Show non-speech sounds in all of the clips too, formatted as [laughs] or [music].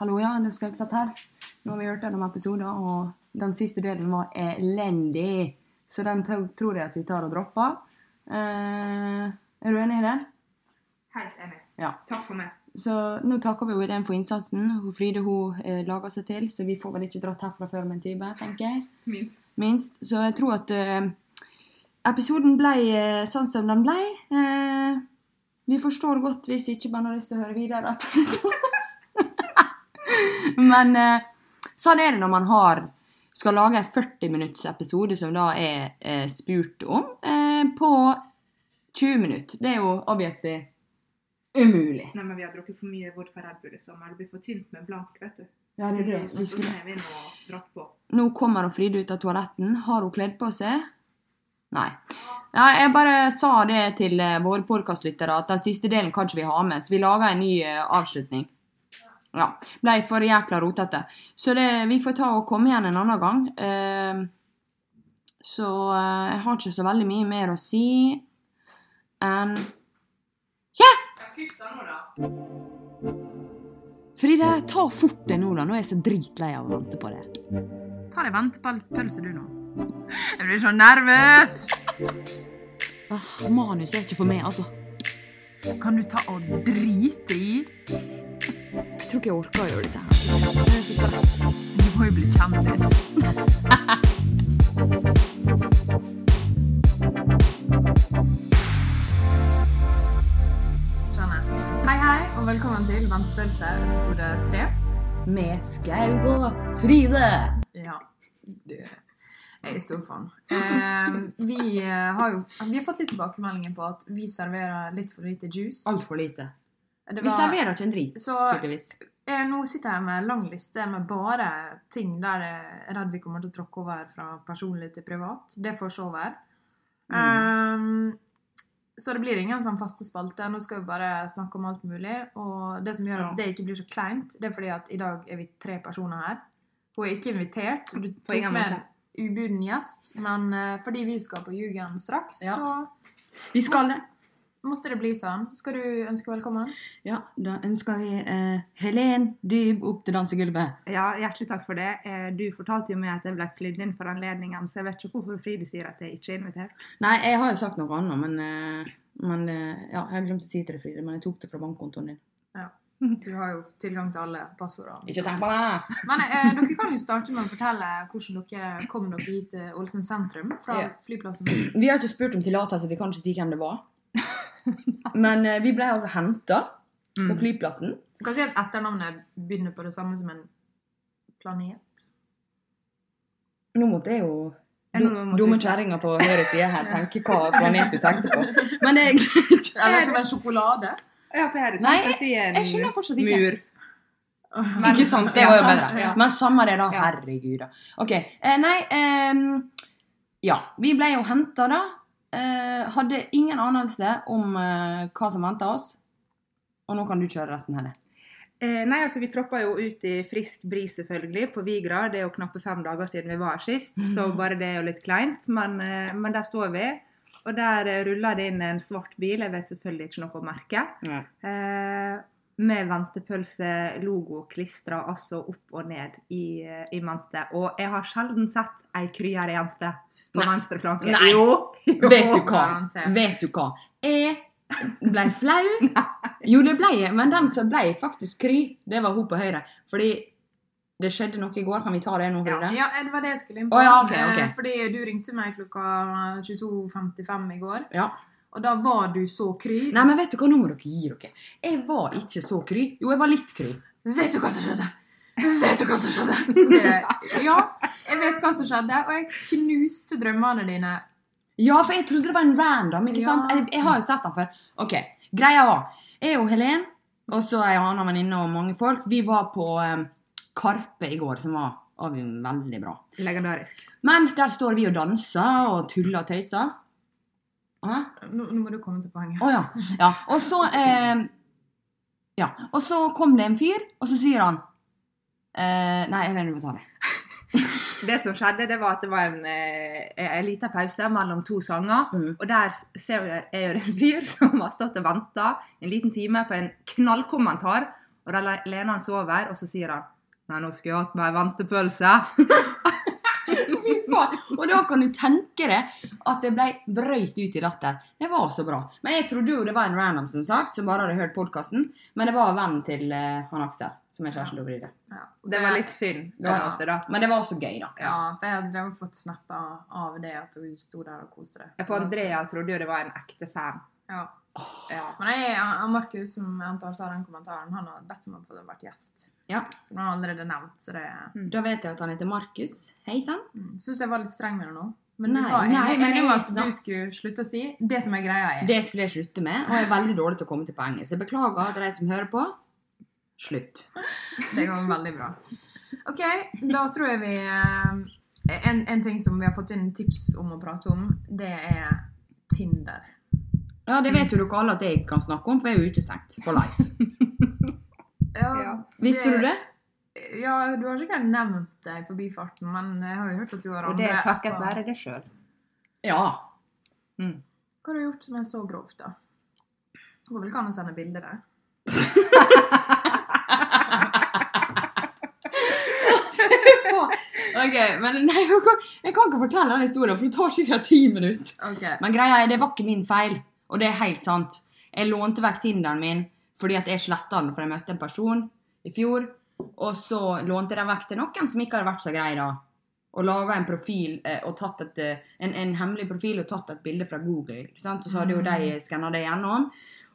Hallo, ja, nå skal jeg satt her. Nå har vi hørt gjennom episoder, og den siste delen var elendig. Så den tror jeg at vi tar og dropper. Eh, er du enig i det? Helt enig. Ja. Takk for meg. Så nå takker vi henne for innsatsen. Fride hun eh, lager seg til, så vi får vel ikke dratt herfra før om en time, tenker jeg. Minst. Minst. Så jeg tror at eh, episoden ble eh, sånn som den ble. Eh, vi forstår godt hvis ikke man har lyst til å høre videre. [laughs] Men eh, sånn er det når man har skal lage en 40 minutts episode som da er eh, spurt om, eh, på 20 minutter. Det er jo obviously umulig. Nei, men vi har drukket for mye vodka Red Bull i sommer. Det blir for tynt med blank, vet du. Ja, det er det. Så Vi vi skulle... Nå kommer hun Fride ut av toaletten. Har hun kledd på seg? Nei. Ja, jeg bare sa det til eh, våre podkastlyttere at den siste delen kan ikke vi ha med, så vi lager en ny eh, avslutning. Ja. Ble for jækla rotete. Så det, vi får ta og komme igjen en annen gang. Eh, så jeg har ikke så veldig mye mer å si enn Ja! Fride, ta fort det nå, da. Nå er jeg så dritlei av å vente på det. Ta deg ventepølse, du nå. Jeg blir så nervøs. Ah, manus er ikke for meg, altså. Kan du ta og drite i? Tror ikke jeg orker å gjøre dette her. Er. Du må jo bli kjendis. Hei, hei, og velkommen til Ventepølse, episode tre. Med Skaug og Fride. Ja, du jeg er stor fan. Eh, vi, har jo vi har fått litt tilbakemeldinger på at vi serverer litt for lite juice. Altfor lite. Det Vi serverer ikke en drit, Så tydeligvis. Jeg, nå sitter jeg med en lang liste med bare ting der jeg er redd vi kommer til å tråkke over fra personlig til privat. Det får så være. Mm. Um, så det blir ingen sånn faste spalter. Nå skal vi bare snakke om alt mulig. Og det som gjør at det ikke blir så kleint, det er fordi at i dag er vi tre personer her. Hun er ikke invitert. Du På tok med en ubuden gjest, men eh, fordi vi skal på Jugend straks, Ja. så Vi skal det. Måtte det bli sånn. Skal du ønske velkommen? Ja, da ønsker vi eh, Helen Dyb opp til dansegulvet. Ja, hjertelig takk for det. Eh, Du fortalte jo meg at jeg ble flydd inn for anledningen, så jeg vet ikke hvorfor Fride sier at jeg ikke er invitert. Nei, jeg har jo sagt noe annet, men, eh, men eh, Ja, jeg glemte å si til deg, Fride, men jeg tok det fra bankkontoen din. Ja. Du har jo tilgang til alle passordene. Ikke tenk på det! Men eh, dere kan jo starte med å fortelle hvordan dere kom dere hit til Ålesund sentrum fra Ja. flyplassen. Vi har ikke spurt om tillatelse, vi kan ikke si hvem det var. [laughs] Men eh, vi ble altså henta på Mm. flyplassen. Du kan si at etternavnet begynner på det samme som en planet. Nå måtte jeg jo nå Dumme kjerringa på høyre side her tenke hva [laughs] planet du tenkte på. Men det greit. [laughs] Eller som en sjokolade. Ja, for jeg hadde Nei, tenkt å si en Jeg skjønner fortsatt ikke. mur. Ikke sant? Det var jo bedre. ja. Men samme det, da. Herregud, da. OK. Eh, nei ehm, Ja. Vi ble jo henta, da. Eh, hadde ingen anelse om eh, hva som venta oss. Og nå kan du kjøre resten, Helle. Eh, nei, altså Vi troppa jo ut i frisk bris, selvfølgelig, på Vigra. Det er jo knappe fem dager siden vi var her sist, så bare det er jo litt kleint. Men, eh, men der står vi. Og der eh, ruller det inn en svart bil. Jeg vet selvfølgelig ikke noe om merket. Eh, med ventepølse-logo klistra altså opp og ned i, eh, i mente. Og jeg har sjelden sett ei kryere jente på Nei. venstre flanke. Nei. Jo! jo. [laughs] Vet du hva? Vet du hva? Jeg ble flau. [laughs] Jo, det ble jeg. Men den som ble faktisk kry, det var hun på høyre. Fordi det skjedde noe i går. Kan vi ta det nå, Ja, Fride? ja, det var det jeg skulle inn på. Oh, ja, okay, ok. Eh, Fordi du ringte meg klokka 22.55 i går. Ja. Og da var du så kry. Nei, men vet du hva, nå må dere gi dere. Jeg var ikke så kry. Jo, jeg var litt kry. Vet du hva som skjedde? Vet du hva som skjedde? Så sier jeg ja, jeg vet hva som skjedde, og jeg knuste drømmene dine. Ja, for jeg trodde det var en random, ikke Ja. sant? Jeg, jeg har jo sett den før. Ok, greia var, jeg og Helen, og så ei annen venninne og mange folk, vi var på um, Karpe i går, som var, var veldig bra. Legendarisk. Men der står vi og danser og tuller og tøyser. Nå, nå må du komme til poenget. Å ja. ja. Og så eh, Ja. Og så kom det en fyr, og så sier han eh, Nei, jeg vet du må ta det. [laughs] Det som skjedde, det var at det var en, eh, en liten pause mellom to sanger. Mm. Og der ser jeg, er jo det en fyr [laughs] som har stått og venta en liten time på en knallkommentar Og da lener han seg over, og så sier han Nei, nå skulle jeg hatt meg ei ventepølse. [laughs] [laughs] Og da kan du tenke deg at det ble brøyt ut i latter. Det var så bra. Men jeg trodde jo det var en random som sagt, som bare hadde hørt podkasten. Men det var vennen til uh, han Aksel, som er kjæresten til Bride. Ja. Det var litt synd. på en Ja. da. Men det var også gøy, da. Ja, for jeg hadde fått snappa av det at hun sto der og koste deg. For Andrea trodde jo det var en ekte fan. Ja. Ja. Men jeg, Markus, som jeg antar sa den kommentaren, han har bedt om å få vært gjest. Ja. Han har allerede nevnt, så det Da vet jeg at han heter Markus. Hei sann. mm. Syns jeg var litt streng med det nå. Men Nei, var nei, jeg, om jeg- at du skulle slutte å si det som er greia er. Det skulle jeg slutte med, og jeg er veldig dårlig til å komme til poenget. Så jeg beklager til de som hører på. Slutt. [laughs] Det går veldig bra. OK, da tror jeg vi eh, en, en ting som vi har fått inn tips om å prate om, det er Tinder. Ja, det vet jo dere alle at jeg kan snakke om, for jeg er jo utestengt på live. Ja. Visste du det? Ja, du har sikkert nevnt det i forbifarten, men jeg har jo hørt at du har andre Og det er takket apper. være deg sjøl. Ja. Mm. Hva har du gjort som er så grovt, da? Det går vel ikke an å sende bilde der? [laughs] Ok, men nei, jeg kan, jeg kan ikke fortelle den historien, for det tar sikkert ti minutter. Okay. Men greia er, det var ikke min feil, og det er helt sant. Jeg lånte vekk Tinderen min fordi at jeg sletta den for jeg møtte en person i fjor. Og så lånte jeg den vekk til noen som ikke hadde vært så grei da. Og laga en profil eh, og tatt et, eh, en, en hemmelig profil og tatt et bilde fra Google. ikke sant? Og så hadde jo de skanna det gjennom.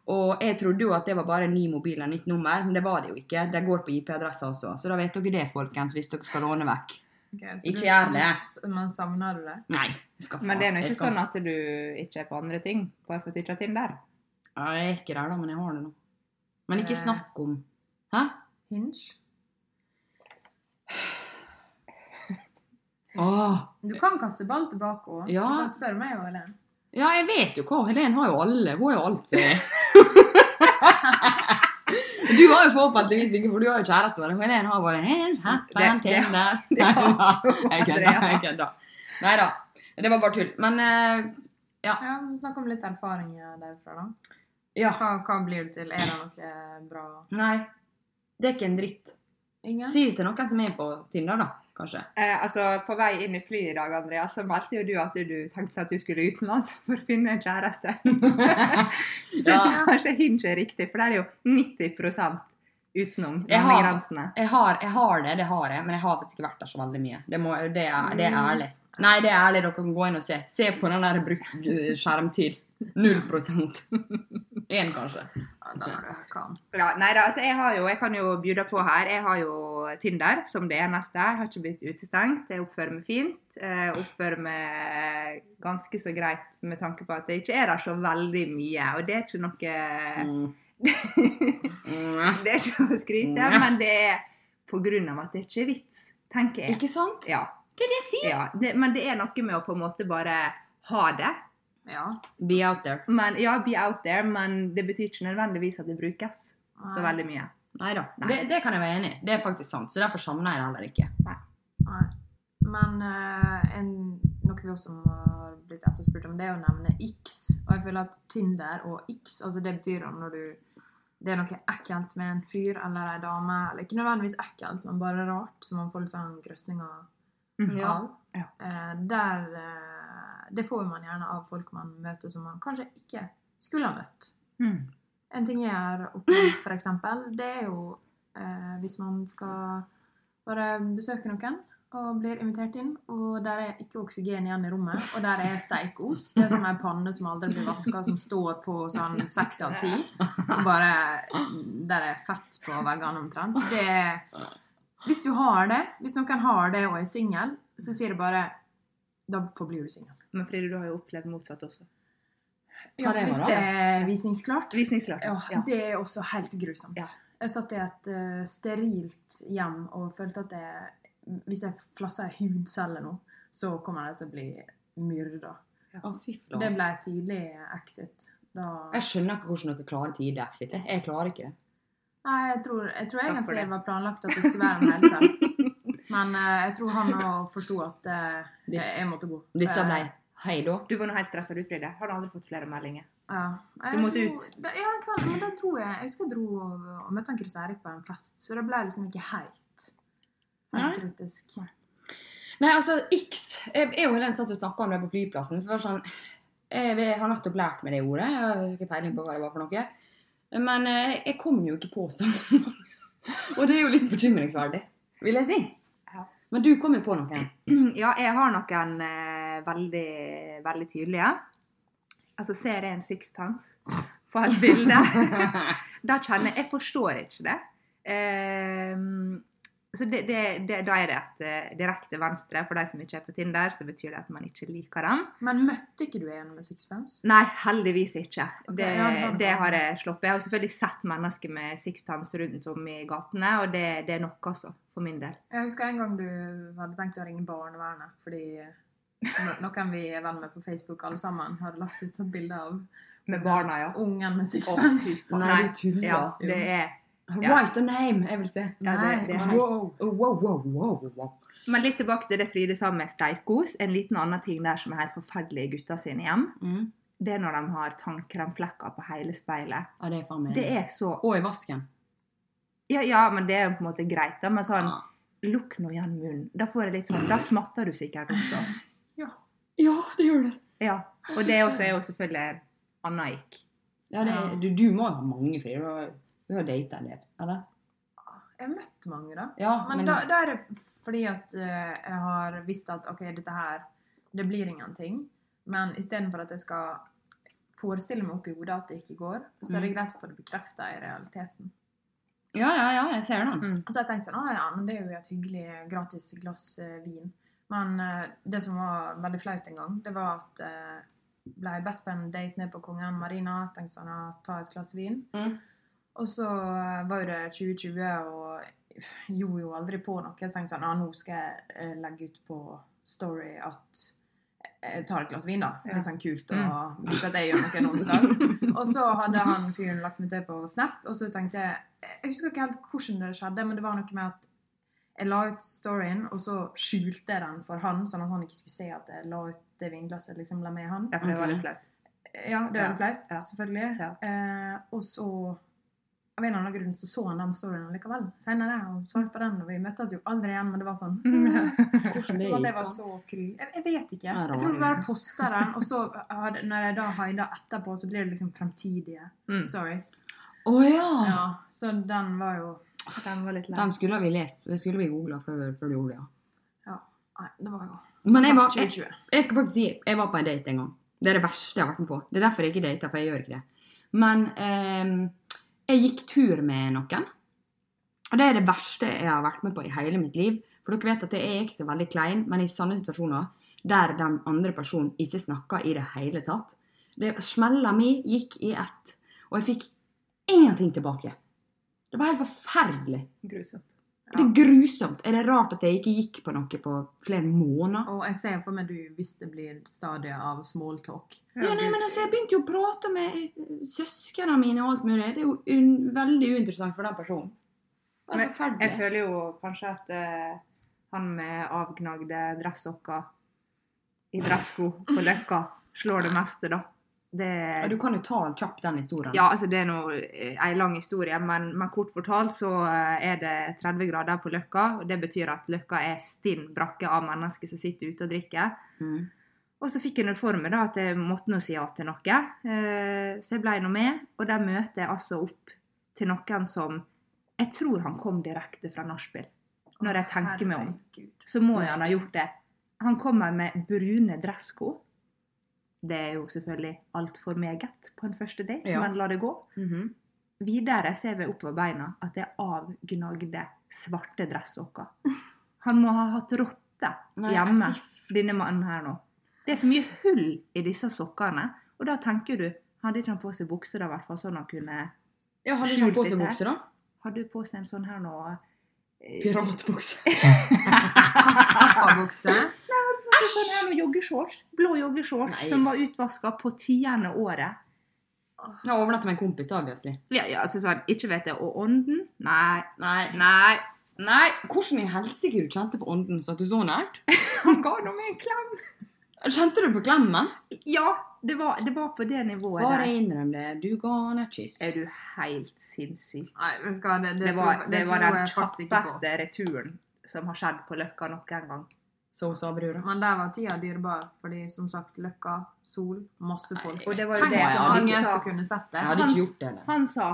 Og jeg trodde jo at det var bare en ny mobil og nytt nummer, men det var det jo ikke. Det går på IP-adresser også. Så da vet dere det, folkens, hvis dere skal låne vekk. Okay, Ikke gjør det. Men savner du det? Nei. Men det er nå ikke sånn at du ikke er på andre ting. Ikke har Tinder. Ja, Jeg er ikke der, da, men jeg har det nå. Men ikke Eh. snakk om Hæ? Hinge? Oh. Du kan kaste ball tilbake òg. Ja. Du kan spørre meg og Helen. Ja, jeg vet jo hva. Helen har jo alle. Hun har jo alt, sier. [laughs] Du har jo forhåpentligvis ikke, for du har jo kjæreste. Men Helen har bare helt happen Det- til [laughs] det- der. det har Nei [laughs] jeg kødder. Andrea. Jeg kødder. Nei da. Det var bare tull. Men ja. Ja, Snakk om litt erfaringer derfra, da. Ja. Hva, hva blir det til? Er det noe bra? Nei. Det er ikke en dritt. Ingen? Si det til noen som er på Tinder, da. Kanskje. Eh, altså, På vei inn i flyet i dag, Andrea, så meldte jo du at du tenkte at du skulle utenlands [laughs] for å finne en kjæreste. [laughs] så Ja. kanskje Hinge er riktig, for det er jo 90 utenom Jeg har- landegrensene. Jeg har, jeg har det, det har jeg, men jeg har faktisk ikke vært der så veldig mye. Det, må, det, er, det er Mm. ærlig. Nei, det er ærlig. Dere kan gå inn og se. Se på den der brukt skjermtid. Null prosent. [laughs] Én, kanskje. Ja, nei da, altså jeg har jo, jeg kan jo bjuda på her. Jeg har jo Tinder som det eneste. Jeg har ikke blitt utestengt. Jeg oppfører meg fint. Jeg oppfører meg ganske så greit med tanke på at det ikke er der så veldig mye. Og det er ikke noe Mm. [laughs] Det er ikke å skryte, Mm. men det er på grunn av at det ikke er vits, tenker jeg. Ikke sant? Ja, Det er det jeg sier. ja. Det, men det er noe med å på en måte bare ha det. Ja. Be out there. Men, ja, be out there, men det betyr ikke nødvendigvis at det brukes så veldig mye. Neida. Nei. Det, det kan jeg være enig i. Det er faktisk sant. Så derfor savner jeg det heller ikke. Nei. Men uh, en, noe vi også har blitt etterspurt om, det er å nevne X. Og jeg føler at Tinder og X, altså det betyr at når du det er noe ekkelt med en fyr eller ei dame, eller ikke nødvendigvis ekkelt, men bare rart, så man får litt sånn grøssinger Ja. av. Ja. Eh, der eh, Det får man gjerne av folk man møter som man kanskje ikke skulle ha møtt. Mm. En ting jeg har opplevd, eksempel, det er jo eh, hvis man skal bare besøke noen og blir invitert inn, og der er ikke oksygen igjen i rommet, og der er steikost. Det er som ei panne som aldri blir vaska, som står på sånn seks av ti. Bare Der er fett på veggene omtrent. Det er Hvis du har det, hvis noen har det og er singel, så sier det bare Da forblir du singel. Men Fride, du har jo opplevd motsatt også. Ja, det var hvis det er visningsklart. Visningsklart. Ja, Ja. det er også helt grusomt. Ja. Jeg satt i et uh, sterilt hjem og følte at jeg, hvis jeg flasser ei hudcelle nå, så kommer jeg til å bli myrda. Ja. Det ble tidlig exit. Da Jeg skjønner ikke hvordan dere klarer tidlig exit. jeg. Klarer ikke det. Nei, jeg tror, jeg tror egentlig det. det var planlagt at det skulle være en helkveld. [laughs] Men uh, jeg tror han òg forsto at uh, jeg, jeg måtte gå. Dette ble hei da. Du var nå helt stressa du, Fride. Har du aldri fått flere meldinger? Ja. Du måtte dro- ut. Da, ja, den kvelden, men den tror jeg Jeg husker jeg dro og, og møtte han Chris Erik på en fest, så det ble liksom ikke helt Helt kritisk. Nei, altså, X Jeg er jo den som satt og snakka om det på flyplassen. For det var sånn, jeg, jeg har nettopp lært meg det ordet. Jeg har ikke peiling på hva det var for noe. Men eh, jeg kom jo ikke på sånn. [laughs] og det er jo litt bekymringsverdig, vil jeg si. Men du kom jo på noe. [clears throat] Ja, jeg har noen eh, veldig, veldig tydelige. Altså, ser jeg en sixpence på et bilde, [laughs] da kjenner jeg Jeg forstår ikke det. Um, så det, det, det, da er det et eh, direkte venstre for de som ikke er på Tinder, så betyr det at man ikke liker dem. Men møtte ikke du en med sixpence? Nei, heldigvis ikke. Okay, det, ja, det har jeg sluppet. Jeg har selvfølgelig sett mennesker med sixpence rundt om i gatene, og det, det er nok, altså, for min del. Jeg husker en gang du hadde tenkt å ringe barnevernet fordi no- kan vi være med på Facebook alle sammen, hadde lagt ut et bilde av Med barna, ja. ungen med sixpence. Oh. Nei, du tuller. Ja, det er Ja. Write a name, jeg vil si. Ja, det, det er wow. Oh, wow, wow, wow, wow. Men litt tilbake til det Fride sa med steikos. En liten annen ting der som er helt forferdelig i gutta sine hjem, Mm. det er når de har tannkremflekker på hele speilet. Ja, det er faen meg Det er så Og i vasken. Ja, ja, men det er på en måte greit, da. Men sånn Ja. Lukk nå igjen munnen. Da får jeg litt sånn Da smatter du sikkert også. Ja, det gjør det. Ja. Og det også er jo selvfølgelig annen. Ja, det, Ja. Du, du må jo ha mange, Frida. Du har- data en del, eller? Jeg har møtt mange, da. Ja, Men, da, da er det fordi at uh, jeg har visst at ok, dette her, det blir ingenting. Men istedenfor at jeg skal forestille meg oppi hodet at det ikke går, så er det Mm. greit å få det bekrefta i realiteten. Ja, ja, ja, jeg ser det. Mm. Og så har jeg tenkt sånn, ah, ja, men det er jo et hyggelig gratis glass eh, vin. Men eh, det som var veldig flaut en gang, det var at eh, ble bedt på en date ned på Kongen Marina. Tenkte sånn, at ta et glass vin. Mm. Og så eh, var jo det 2020, og gjorde jo aldri på noe. Så jeg tenkte sånn, ja, nå skal jeg legge ut på Story at jeg tar et glass vin, da. Det Ja. er sånn kult å vise at jeg gjør noe en onsdag. Og så hadde han fyren lagt meg til på Snap, og så tenkte jeg Jeg husker ikke helt hvordan det skjedde, men det var noe med at jeg la ut storyen, og så skjulte jeg den for han, sånn at han ikke skulle se at jeg la ut det vinglasset liksom la med han. Ja, for det var litt flaut. Ja, det var Ja, flaut, ja. selvfølgelig. Ja. Eh, og så av en eller annen grunn så så han den storyen likevel senere og svarte på den. Og vi møttes jo aldri igjen, men det var sånn [laughs] [laughs] Så Som at jeg var så kry. Jeg, jeg vet ikke. Jeg tror jeg bare posta den, og så hadde, når jeg da haida etterpå, så blir det liksom fremtidige Mm. stories. Å ja. Ja, så den var jo Den var litt Den skulle vi lest. Det skulle vi googla før, før du gjorde det. ja. Nei, det var jo Men jeg, var, jeg, 2020. jeg skal faktisk si jeg var på en date en gang. Det er det verste jeg har vært med på. Det er derfor jeg ikke dater, for jeg gjør ikke det. Men eh, jeg gikk tur med noen. Og det er det verste jeg har vært med på i hele mitt liv. For dere vet at jeg er ikke så veldig klein, men i sånne situasjoner der den andre personen ikke snakker i det hele tatt det, Smella mi gikk i ett, og jeg fikk ingenting tilbake. Det var helt forferdelig. Grusomt. Det er grusomt. Er det rart at jeg ikke gikk på noe på flere måneder? Og jeg ser for meg du hvis det blir stadiet av smalltalk. Ja, nei, men altså, Jeg begynte jo å prate med eh, søsknene mine og alt mulig. Det er jo un veldig uinteressant for den personen. Det er Men Jeg føler jo kanskje at uh, han med avgnagde dressokker i dressko på Løkka slår det meste, da. Det, Ja, du kan jo ta kjapt den historien. Ja, altså det er nå en lang historie, men, men kort fortalt så eh, er det 30 grader på Løkka. og Det betyr at Løkka er stinn brakke av mennesker som sitter ute og drikker. Mm. Og så fikk jeg for meg da at jeg måtte nå si ja til noe. Eh, så jeg ble nå med, og der møter jeg altså opp til noen som Jeg tror han kom direkte fra nachspiel. Når jeg tenker meg om, så må han ha gjort det. Han kommer med brune dressko. Det er jo selvfølgelig altfor meget på en første date, Ja. men la det gå. Mhm. Videre ser vi oppover beina at det er avgnagde, svarte dressokker. Han må ha hatt rotte hjemme, denne mannen her nå. Det er så mye hull i disse sokkene, og da tenker du Hadde ikke han på seg bukse, da, i hvert fall, sånn han kunne Ja, Hadde ikke han på seg litt bukse, da? Hadde du på seg en sånn her nå eh, Piratbukse. [laughs] Pappabukse. Sånn her med joggeshorts. Blå joggeshorts som var utvaska på tiende året. Jeg overnatta med en kompis, obviously. Ja, ja, så sånn, Ikke vet jeg. Og ånden? Nei. Nei. Nei. Nei. Hvordan i helsike du kjente på ånden? Satt du så nært? [laughs] Han ga nå meg en klem. Kjente du på klemmen? Ja, det var, det var på det nivået Bare der. innrøm det. Du ga han et kyss. Er du helt sinnssyk? Nei, men skal det, det, Det var, det var den jeg kjappeste returen som har skjedd på Løkka noen gang. Så sa brura. Men der var tida dyrebar, fordi som sagt, Løkka, sol, masse folk. Og det var jo Tenk det så han mange sa. som kunne sett det. Jeg hadde ikke gjort det. Han sa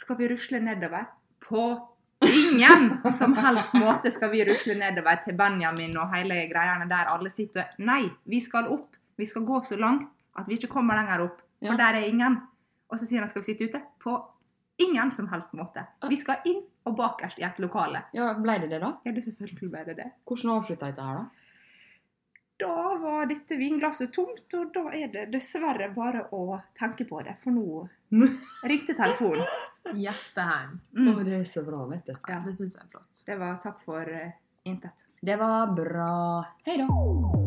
skal vi rusle nedover? På ingen som helst måte skal vi rusle nedover til Benjamin og hele greiene der alle sitter. Nei, vi skal opp. Vi skal gå så langt at vi ikke kommer lenger opp. For Ja. der er ingen. Og så sier han skal vi sitte ute? På ingen som helst måte. Vi skal inn og bakerst i et lokale. Ja, Ble det det, da? Ja, det selvfølgelig ble det det. Hvordan avslutta dette her, da? Da var dette vinglasset tomt, og da er det dessverre bare å tenke på det. For nå [laughs] ringte telefonen. Hjerteheim. Mm. det er så bra, vet du. Ja, det syns jeg er flott. Det var takk for uh, intet. Det var bra. Hei da.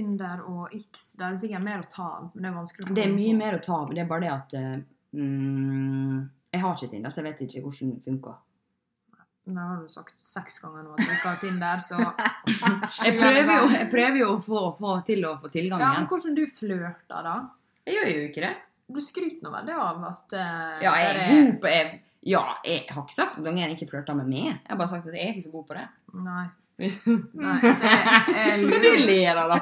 Tinder og X. Det er sikkert mer å ta av. men Det er vanskelig å Det er mye på. mer å ta av. Det er bare det at eh, mm, Jeg har ikke Tinder, så jeg vet ikke hvordan det funker. Nå har du sagt seks ganger nå at du ikke har Tinder, så [laughs] Jeg prøver jo, jeg prøver jo å få, få til å få tilgang igjen. Ja, men hvordan du flørter, da? Jeg gjør jo ikke det. Du skryter nå veldig av at eh, Ja, jeg er god på jeg, Ja, jeg har ikke sagt at noen ikke flørter med meg. Jeg har bare sagt at jeg er ikke så god på det. Nei. Nei, så jeg, jeg du lurer,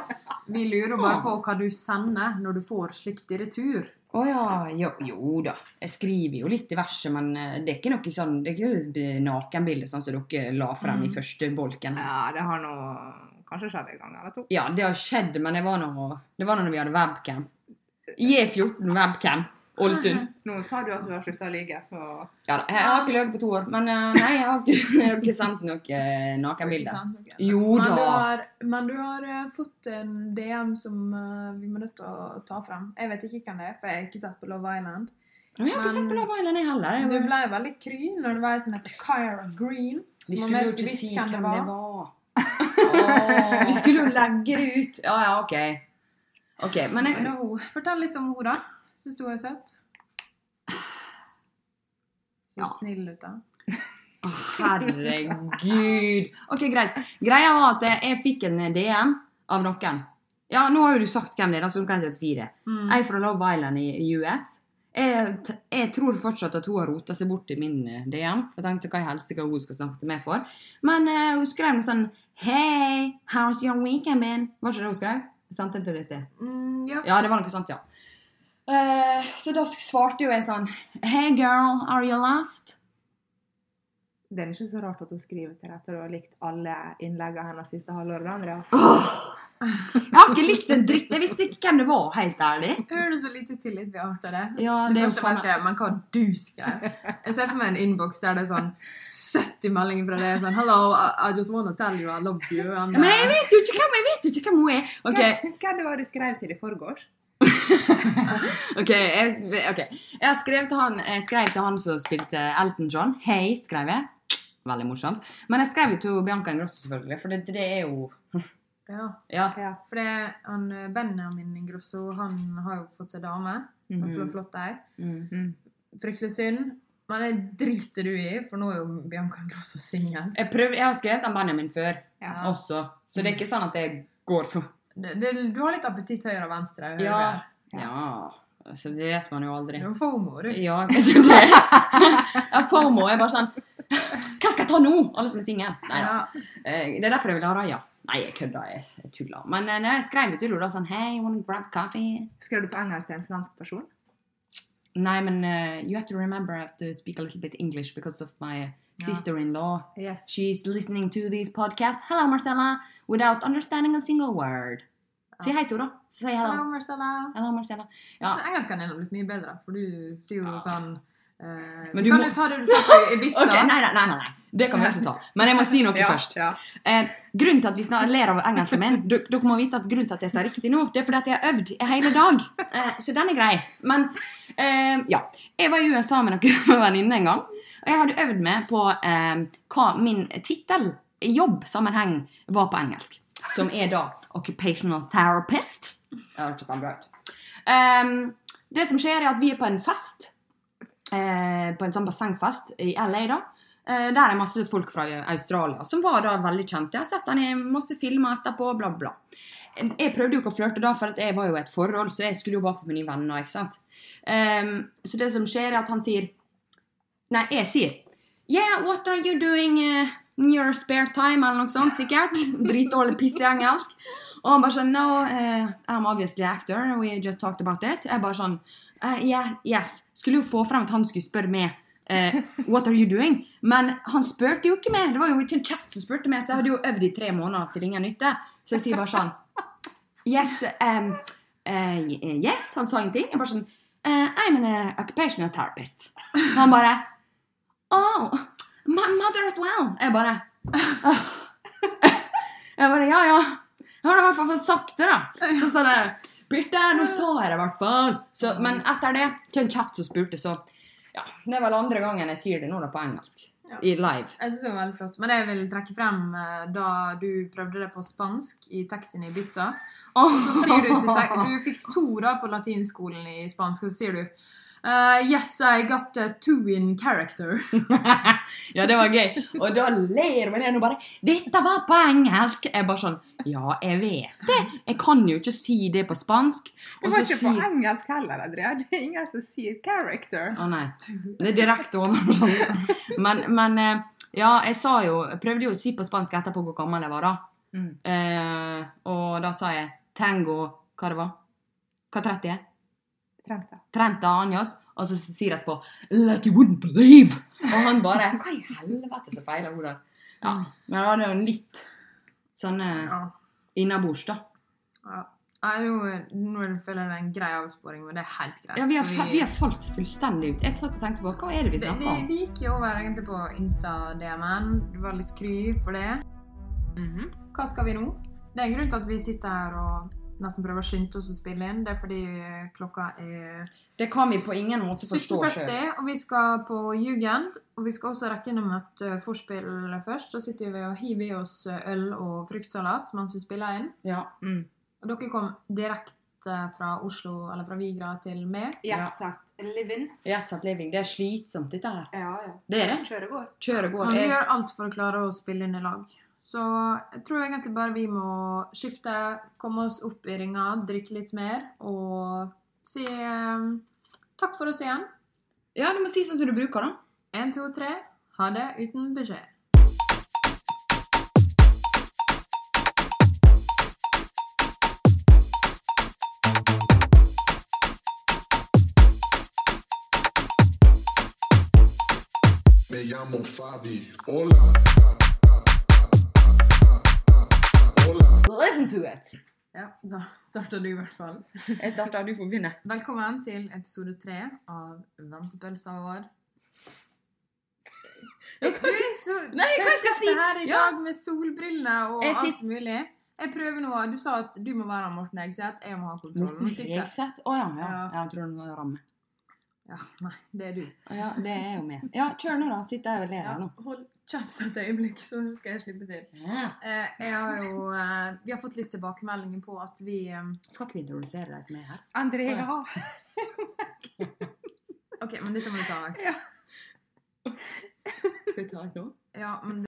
vi lurer bare på hva du sender når du får slikt i retur. Å ja. Jo, jo da. Jeg skriver jo litt i verset, men eh, det er ikke noe sånn Det er ikke nakenbilde sånn som dere la frem i Mm. første bolken. Ja, det har nå kanskje skjedd en gang eller to. Ja, det har skjedd, men det var nå det var når vi hadde webcam. J14 webcam. Ålesund. Nå sa du at du har slutta å ligge, så Ja da. Jeg har ikke løyet på to år, men eh, nei, jeg har ikke, [laughs] jeg har ikke sendt noe eh, Ikke nakenbilde. sant? Ok. Jo Men du har, men du har eh, fått en DM som vi må nødt til å ta frem. Jeg vet ikke hvem det er, for jeg har ikke sett på Love Island. Men jeg har ikke sett på Love Island, jeg heller. Jeg Du ble veldig kry når det var ei som heter Kyra Green. Vi Som vi skulle jo ikke si hvem det det det var. oh. [laughs] Vi skulle jo legge det ut. Ja, ja, OK. okay Men Men jeg, Fortell litt om henne, da. Syns du hun er søt? [sighs] Så Ja. snill ut, da. [laughs] Herregud. Ok, greit. Greia var at jeg fikk en DM av noen. Ja, nå har jo du sagt hvem det er, så du kan ikke si det. Mm. Jeg er fra Love Island i US. Jeg, jeg tror fortsatt at hun har rota seg bort i min eh, DM. Jeg tenkte hva i helsike hun skal snakke til meg for. Men uh, hun skrev noe sånn Hey, how's your weekend been? Var ikke det hun skrev? Jeg sendte den til deg i sted. Mm, ja. Ja, det var noe sånt, ja. Eh, så da svarte jo jeg sånn Hey girl, are you lost? Det er ikke så rart at hun skriver til deg etter å ha likt alle innleggene hennes siste halvåret. Andrea. Jeg har ikke likt en dritt. Jeg visste ikke hvem det var, helt ærlig. Hører du så lite tillit vi har til det? Ja, Det det er jo første jeg skrev, men hva du skrev. Jeg ser for meg en innboks der det er sånn 70 meldinger fra deg. Sånn, Hello, I, I just wanna tell you I love you. And, Men jeg vet jo ikke hvem, jeg vet jo ikke hvem hun er. Okay. Hva, hva det var du skrev til i forgårs? [laughs] ok, jeg, ok. jeg har skrevet til han, jeg skrev til han som spilte Elton John. Hei, skrev jeg. Veldig morsomt. Men jeg skrev jo til Bianca Ingrosso, selvfølgelig, for det, det er jo [laughs] ja, Ja. Ja. for det, han, Benjamin Ingrosso han har jo fått seg dame. Mm. -hmm. Flott, ei. Mm. -hmm. Fryktelig synd. Men det driter du i, for nå er jo Bianca Ingrosso singel. Jeg, jeg har skrevet om Benjamin før Ja. også, så det er ikke sånn at jeg går for Det, det, du har litt appetitt høyre og venstre. hører Ja. Ja, så det vet man jo aldri. Du har FOMO, du. Ja, jeg vet det. [laughs] Ja, FOMO er bare sånn Hva skal jeg ta nå? Alle som er single. Nei da. Ja. Eh, Det er derfor jeg vil ha Raja. Nei, jeg kødder. Jeg, tuller. Men når jeg skrev til henne sånn Hey, wanna grab coffee? Skrev du på engelsk til en svensk person? Nei, men uh, you have to remember I have to speak a little bit English because of my sister-in-law. Yes. She's listening to these podcasts. Hello, Marcella. Without understanding a single word. Si hei Tora. Si Hello, hello. Marcella. Hello, Marcella. Ja. Så Engelsken er blitt mye bedre, for du sier jo Ja. sånn Uh, Men du Kan må- jo ta det du sa på [laughs] Ibiza? okay, nei, nei, nei, nei. Det kan vi også ta. Men jeg må si noe [laughs] først. Ja. Eh, grunnen til at vi snart ler av engelsken min Dere må vite at grunnen til at jeg sa riktig nå, det er fordi at jeg har øvd hele dag. Eh, så den er grei. Men eh, ja. Jeg var i USA med noen [laughs] venninner en gang. Og jeg hadde øvd meg på eh, hva min tittel jobbsammenheng var på engelsk. Som er da Occupational Therapist. Det hørtes bra ut. Um, det som skjer, er at vi er på en fest. eh, på en sånn bassengfest i LA, da. Eh, der er masse folk fra Australia som var da veldig kjente. Jeg har sett han i masse filmer etterpå, bla, bla. Jeg prøvde jo ikke å flørte da, for jeg var jo i et forhold, så jeg skulle jo bare få mine venner. ikke sant? Ehm, så det som skjer, er at han sier Nei, jeg sier Yeah, what are you doing uh, in your spare time? Eller noe sånt, sikkert. [laughs] Dritdårlig piss i engelsk. Og han bare sånn No, uh, I'm obviously actor. We just talked about it. Jeg bare sånn uh, yeah, Yes. Skulle jo få frem at han skulle spørre meg uh, [laughs] What are you doing? Men han spurte jo ikke meg. Det var jo ikke en kjeft som spurte meg, så jeg hadde jo øvd i tre måneder til ingen nytte. Så jeg sier bare sånn Yes. Um, uh, yes. Han sa ingenting. Jeg bare sånn I'm an occupational therapist. Han bare Oh, my mother as well. Jeg bare. Jeg bare Ja, ja. Jeg har i hvert fall fått sagt det, da. Så sa det Birte, nå sa jeg det i hvert fall. Så, men etter det, til en kjeft som spurte, så Ja, det er vel andre gangen jeg sier det nå, da, på engelsk. Ja. I live. Jeg synes det var veldig flott. Men det jeg vil trekke frem eh, da du prøvde det på spansk i taxien i Ibiza. Og så sier du til [laughs] Du fikk to da på latinskolen i spansk, og så sier du eh, Yes, I got a two in character. [laughs] ja, det var gøy. Og da ler hun ned og bare 'Dette var på engelsk!' Jeg bare sånn Ja, jeg vet det. Jeg kan jo ikke si det på spansk. Det Og var så ikke på sier engelsk heller, Andrea. Det er ingen som sier 'character'. Å nei. Det er direkte over. [laughs] Men, men eh, ja, jeg sa jo Jeg prøvde jo å si på spansk etterpå hvor gammel jeg var, da. Mm. Uh, og da sa jeg tango Hva det var? Hva 30 er? Trenta. 30 Anjas, Og så sier jeg etterpå Like you wouldn't believe! Og han bare Hva i helvete som feiler hun der? Ja. Men da var det jo litt sånn eh, Ja. innabords, da. ja. Nei, nå, føler jeg det er en grei avsporing, men det er helt greit. Ja, vi har, for vi har falt fullstendig ut. Jeg satt og tenkte på hva er det vi snakker om? det gikk jo over egentlig på Insta-DM-en. Du var litt skry for det. Mhm. Hva skal vi nå? Det er en grunn til at vi sitter her og nesten prøver å skynde oss å spille inn. Det er fordi klokka er Det kan vi på ingen måte forstå sjøl. 17.40, og vi skal på Jugend. Og vi skal også rekke innom et forspill først. Så sitter vi og hiver i oss uh, øl og fruktsalat mens vi spiller inn. Ja. Mm. Og dere kom direkte fra Oslo, eller fra Vigra, til meg. Ja. Jetsatt living. Jetset living. Det er slitsomt, dette her. Ja, ja. Det er det. Kjøret går. Kjøret går. Og vi gjør alt for å klare å spille inn i lag. Så jeg tror egentlig bare vi må skifte, komme oss opp i ringa, drikke litt mer og si eh, takk for oss igjen. Ja, du må si sånn som du bruker, da. Én, to, tre. Ha det uten beskjed. Me llamo Fabi. Hola. Hola. To it! Ja, da starter du i hvert fall. Jeg starter, du får begynne. Velkommen til episode tre av Ventepølsa vår. Du så Nei, hva skal jeg si? her i Ja. dag med solbriller og alt mulig. Jeg prøver nå Du sa at du må være Morten Egseth, jeg må ha kontrollen. Morten Hegseth? Å oh, ja. Ja. ja. Jeg tror det var ramme. Ja, nei, det er du. Ja, det er jo meg. Ja, kjør nå, da. Sitter jeg og ler her nå. hold et øyeblikk, så skal jeg slippe til. Ja. Eh, jeg har jo eh, Vi har fått litt tilbakemeldinger på at vi eh, Skal ikke vi introdusere deg som er her? Andrea. [laughs] OK, men dette må vi ta. Ja. Skal vi ta et nå? Ja, men